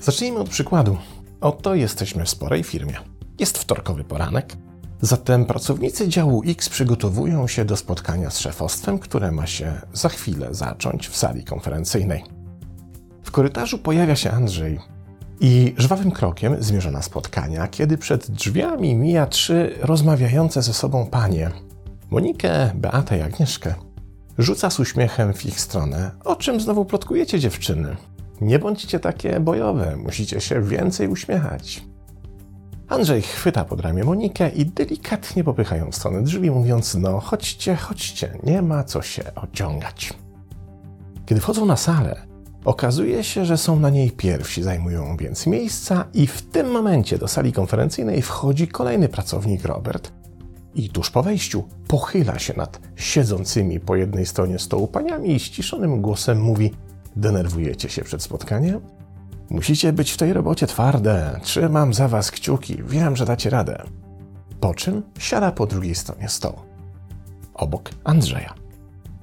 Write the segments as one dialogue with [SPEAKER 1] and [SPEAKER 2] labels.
[SPEAKER 1] Zacznijmy od przykładu. Oto jesteśmy w sporej firmie. Jest wtorkowy poranek, zatem pracownicy działu X przygotowują się do spotkania z szefostwem, które ma się za chwilę zacząć w sali konferencyjnej. W korytarzu pojawia się Andrzej i żwawym krokiem zmierza na spotkania, kiedy przed drzwiami mija trzy rozmawiające ze sobą panie Monikę, Beatę i Agnieszkę. Rzuca z uśmiechem w ich stronę. O czym znowu plotkujecie, dziewczyny? Nie bądźcie takie bojowe, musicie się więcej uśmiechać. Andrzej chwyta pod ramię Monikę i delikatnie popycha ją w stronę drzwi, mówiąc: No, chodźcie, chodźcie, nie ma co się ociągać. Kiedy wchodzą na salę, okazuje się, że są na niej pierwsi, zajmują więc miejsca, i w tym momencie do sali konferencyjnej wchodzi kolejny pracownik Robert. I tuż po wejściu pochyla się nad siedzącymi po jednej stronie stołu paniami i ściszonym głosem mówi: Denerwujecie się przed spotkaniem? Musicie być w tej robocie twarde. Trzymam za was kciuki. Wiem, że dacie radę. Po czym siada po drugiej stronie stołu. Obok Andrzeja.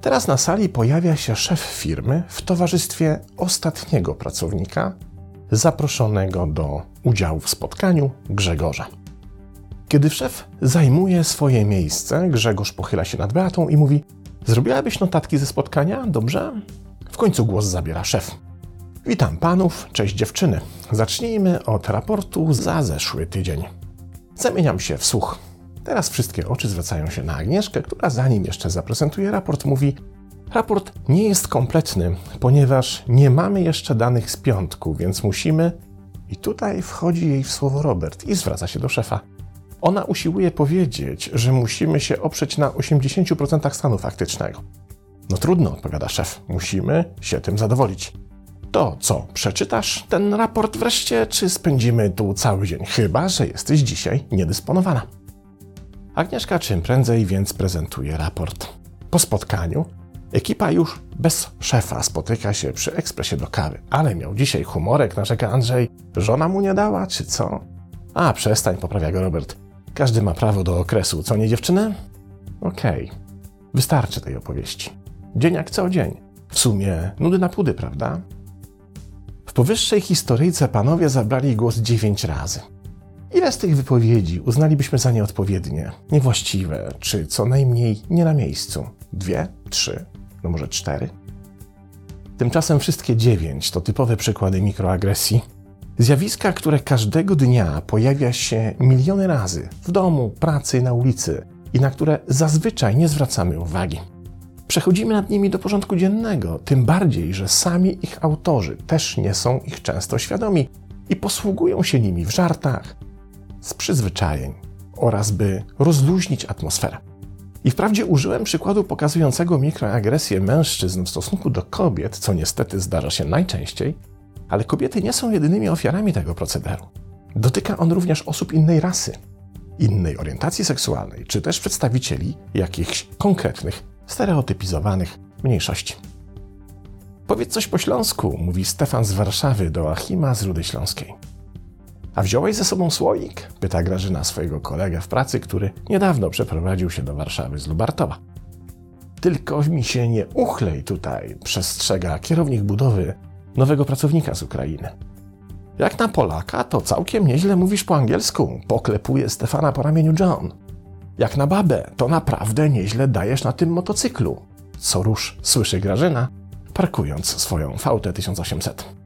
[SPEAKER 1] Teraz na sali pojawia się szef firmy w towarzystwie ostatniego pracownika zaproszonego do udziału w spotkaniu Grzegorza. Kiedy szef zajmuje swoje miejsce, Grzegorz pochyla się nad Beatą i mówi: Zrobiłabyś notatki ze spotkania? Dobrze? W końcu głos zabiera szef. Witam panów, cześć dziewczyny. Zacznijmy od raportu za zeszły tydzień. Zamieniam się w słuch. Teraz wszystkie oczy zwracają się na Agnieszkę, która zanim jeszcze zaprezentuje raport, mówi: Raport nie jest kompletny, ponieważ nie mamy jeszcze danych z piątku, więc musimy. I tutaj wchodzi jej w słowo Robert i zwraca się do szefa. Ona usiłuje powiedzieć, że musimy się oprzeć na 80% stanu faktycznego. No trudno, odpowiada szef. Musimy się tym zadowolić. To co, przeczytasz ten raport wreszcie, czy spędzimy tu cały dzień? Chyba, że jesteś dzisiaj niedysponowana. Agnieszka czym prędzej więc prezentuje raport. Po spotkaniu ekipa już bez szefa spotyka się przy ekspresie do kawy. Ale miał dzisiaj humorek, narzeka Andrzej. Żona mu nie dała, czy co? A, przestań, poprawia go Robert. Każdy ma prawo do okresu, co nie dziewczyny? Okej, okay. wystarczy tej opowieści. Dzień jak co dzień. W sumie nudy na pudy, prawda? W powyższej historyjce panowie zabrali głos dziewięć razy. Ile z tych wypowiedzi uznalibyśmy za nieodpowiednie, niewłaściwe, czy co najmniej nie na miejscu? Dwie, trzy, no może cztery? Tymczasem wszystkie dziewięć to typowe przykłady mikroagresji. Zjawiska, które każdego dnia pojawia się miliony razy w domu, pracy, na ulicy i na które zazwyczaj nie zwracamy uwagi. Przechodzimy nad nimi do porządku dziennego, tym bardziej, że sami ich autorzy też nie są ich często świadomi i posługują się nimi w żartach, z przyzwyczajeń oraz by rozluźnić atmosferę. I wprawdzie użyłem przykładu pokazującego mikroagresję mężczyzn w stosunku do kobiet, co niestety zdarza się najczęściej, ale kobiety nie są jedynymi ofiarami tego procederu. Dotyka on również osób innej rasy, innej orientacji seksualnej, czy też przedstawicieli jakichś konkretnych stereotypizowanych mniejszości. Powiedz coś po śląsku, mówi Stefan z Warszawy do Achima z Rudy Śląskiej. A wziąłeś ze sobą słoik? Pyta Grażyna swojego kolegę w pracy, który niedawno przeprowadził się do Warszawy z Lubartowa. Tylko mi się nie uchlej tutaj, przestrzega kierownik budowy nowego pracownika z Ukrainy. Jak na Polaka, to całkiem nieźle mówisz po angielsku, poklepuje Stefana po ramieniu John. Jak na babę, to naprawdę nieźle dajesz na tym motocyklu. Co rusz słyszy Grażyna, parkując swoją VT 1800.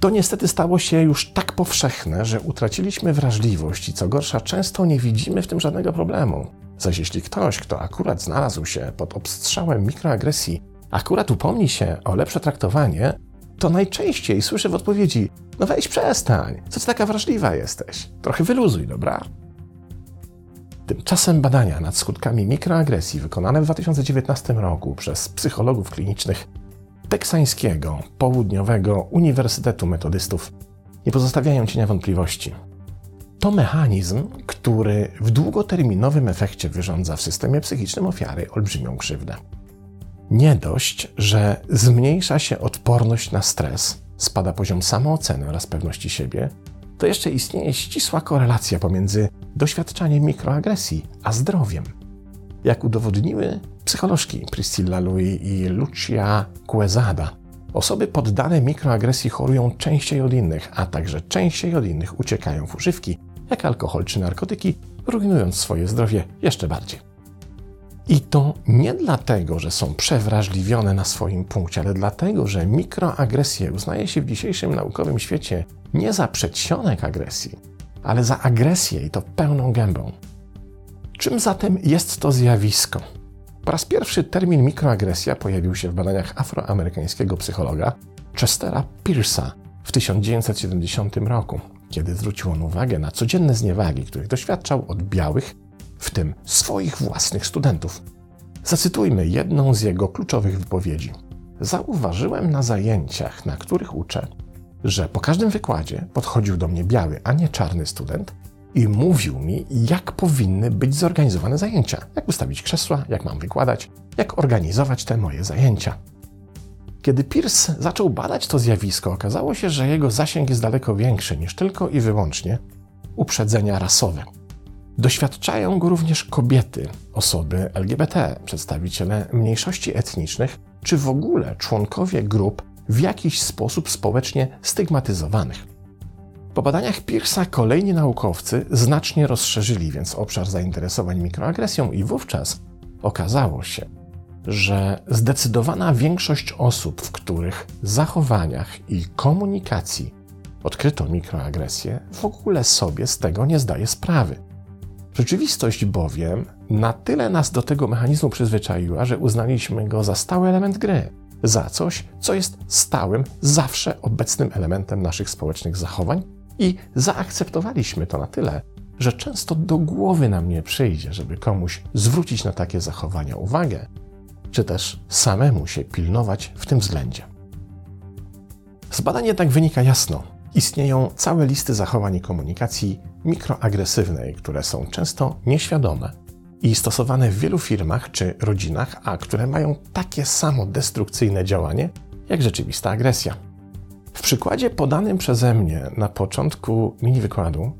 [SPEAKER 1] To niestety stało się już tak powszechne, że utraciliśmy wrażliwość i co gorsza, często nie widzimy w tym żadnego problemu. Zaś jeśli ktoś, kto akurat znalazł się pod obstrzałem mikroagresji, akurat upomni się o lepsze traktowanie, to najczęściej słyszę w odpowiedzi: No weź przestań, co ty taka wrażliwa jesteś? Trochę wyluzuj, dobra? Tymczasem badania nad skutkami mikroagresji wykonane w 2019 roku przez psychologów klinicznych teksańskiego południowego Uniwersytetu Metodystów nie pozostawiają cienia wątpliwości. To mechanizm, który w długoterminowym efekcie wyrządza w systemie psychicznym ofiary olbrzymią krzywdę. Nie dość, że zmniejsza się odporność na stres, spada poziom samooceny oraz pewności siebie, to jeszcze istnieje ścisła korelacja pomiędzy doświadczaniem mikroagresji a zdrowiem. Jak udowodniły psycholożki Priscilla Louis i Lucia Quezada, osoby poddane mikroagresji chorują częściej od innych, a także częściej od innych uciekają w używki, jak alkohol czy narkotyki, rujnując swoje zdrowie jeszcze bardziej. I to nie dlatego, że są przewrażliwione na swoim punkcie, ale dlatego, że mikroagresję uznaje się w dzisiejszym naukowym świecie nie za przedsionek agresji, ale za agresję i to pełną gębą. Czym zatem jest to zjawisko? Po raz pierwszy termin mikroagresja pojawił się w badaniach afroamerykańskiego psychologa Chestera Pearsa w 1970 roku, kiedy zwrócił on uwagę na codzienne zniewagi, których doświadczał od białych, w tym swoich własnych studentów. Zacytujmy jedną z jego kluczowych wypowiedzi. Zauważyłem na zajęciach, na których uczę, że po każdym wykładzie podchodził do mnie biały, a nie czarny student i mówił mi, jak powinny być zorganizowane zajęcia, jak ustawić krzesła, jak mam wykładać, jak organizować te moje zajęcia. Kiedy Pierce zaczął badać to zjawisko, okazało się, że jego zasięg jest daleko większy niż tylko i wyłącznie uprzedzenia rasowe. Doświadczają go również kobiety, osoby LGBT, przedstawiciele mniejszości etnicznych, czy w ogóle członkowie grup w jakiś sposób społecznie stygmatyzowanych. Po badaniach Pearsa kolejni naukowcy znacznie rozszerzyli więc obszar zainteresowań mikroagresją i wówczas okazało się, że zdecydowana większość osób, w których zachowaniach i komunikacji odkryto mikroagresję, w ogóle sobie z tego nie zdaje sprawy. Rzeczywistość bowiem na tyle nas do tego mechanizmu przyzwyczaiła, że uznaliśmy go za stały element gry, za coś, co jest stałym, zawsze obecnym elementem naszych społecznych zachowań i zaakceptowaliśmy to na tyle, że często do głowy nam nie przyjdzie, żeby komuś zwrócić na takie zachowania uwagę, czy też samemu się pilnować w tym względzie. Z badań jednak wynika jasno, istnieją całe listy zachowań i komunikacji mikroagresywnej, które są często nieświadome i stosowane w wielu firmach czy rodzinach, a które mają takie samo destrukcyjne działanie jak rzeczywista agresja. W przykładzie podanym przeze mnie na początku mini wykładu,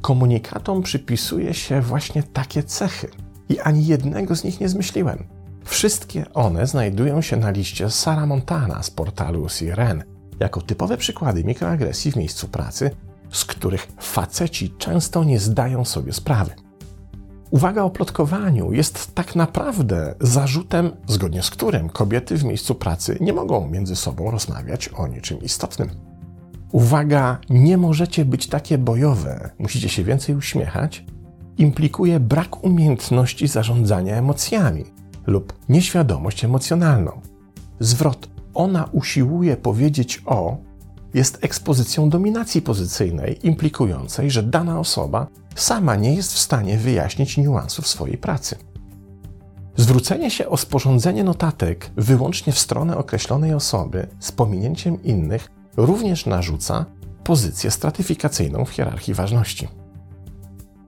[SPEAKER 1] komunikatom przypisuje się właśnie takie cechy i ani jednego z nich nie zmyśliłem. Wszystkie one znajdują się na liście Sara Montana z portalu CRN jako typowe przykłady mikroagresji w miejscu pracy, z których faceci często nie zdają sobie sprawy. Uwaga o plotkowaniu jest tak naprawdę zarzutem, zgodnie z którym kobiety w miejscu pracy nie mogą między sobą rozmawiać o niczym istotnym. Uwaga, nie możecie być takie bojowe, musicie się więcej uśmiechać, implikuje brak umiejętności zarządzania emocjami lub nieświadomość emocjonalną. Zwrot ona usiłuje powiedzieć o jest ekspozycją dominacji pozycyjnej, implikującej, że dana osoba sama nie jest w stanie wyjaśnić niuansów swojej pracy. Zwrócenie się o sporządzenie notatek wyłącznie w stronę określonej osoby z pominięciem innych również narzuca pozycję stratyfikacyjną w hierarchii ważności.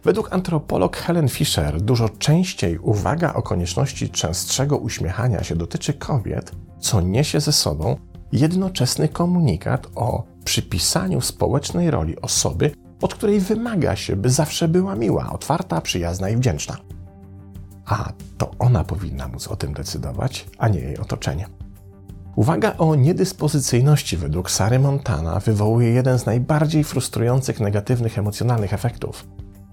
[SPEAKER 1] Według antropolog Helen Fisher dużo częściej uwaga o konieczności częstszego uśmiechania się dotyczy kobiet, co niesie ze sobą jednoczesny komunikat o przypisaniu społecznej roli osoby, od której wymaga się, by zawsze była miła, otwarta, przyjazna i wdzięczna. A to ona powinna móc o tym decydować, a nie jej otoczenie. Uwaga o niedyspozycyjności według Sary Montana wywołuje jeden z najbardziej frustrujących negatywnych emocjonalnych efektów,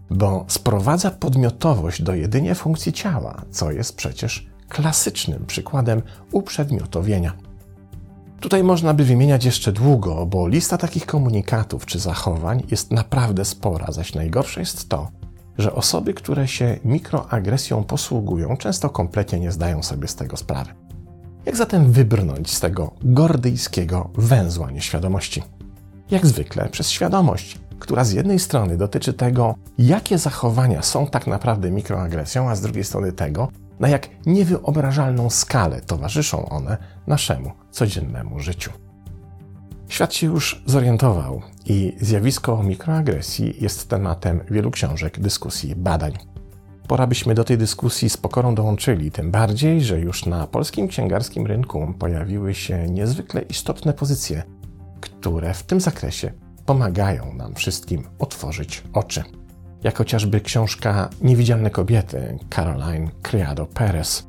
[SPEAKER 1] bo sprowadza podmiotowość do jedynie funkcji ciała, co jest przecież klasycznym przykładem uprzedmiotowienia. Tutaj można by wymieniać jeszcze długo, bo lista takich komunikatów czy zachowań jest naprawdę spora, zaś najgorsze jest to, że osoby, które się mikroagresją posługują, często kompletnie nie zdają sobie z tego sprawy. Jak zatem wybrnąć z tego gordyjskiego węzła nieświadomości? Jak zwykle przez świadomość, która z jednej strony dotyczy tego, jakie zachowania są tak naprawdę mikroagresją, a z drugiej strony tego, na jak niewyobrażalną skalę towarzyszą one naszemu codziennemu życiu. Świat się już zorientował i zjawisko mikroagresji jest tematem wielu książek, dyskusji, badań. Pora byśmy do tej dyskusji z pokorą dołączyli, tym bardziej, że już na polskim księgarskim rynku pojawiły się niezwykle istotne pozycje, które w tym zakresie pomagają nam wszystkim otworzyć oczy. Jak chociażby książka Niewidzialne kobiety Caroline Criado Perez,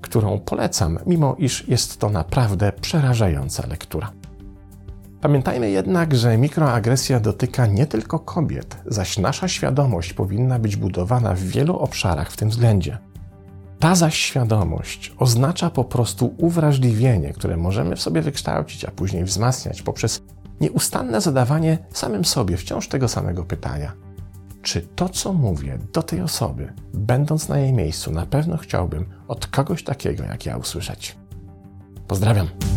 [SPEAKER 1] którą polecam, mimo iż jest to naprawdę przerażająca lektura. Pamiętajmy jednak, że mikroagresja dotyka nie tylko kobiet, zaś nasza świadomość powinna być budowana w wielu obszarach w tym względzie. Ta zaś świadomość oznacza po prostu uwrażliwienie, które możemy w sobie wykształcić, a później wzmacniać poprzez nieustanne zadawanie samym sobie wciąż tego samego pytania: czy to, co mówię do tej osoby, będąc na jej miejscu, na pewno chciałbym od kogoś takiego jak ja usłyszeć? Pozdrawiam.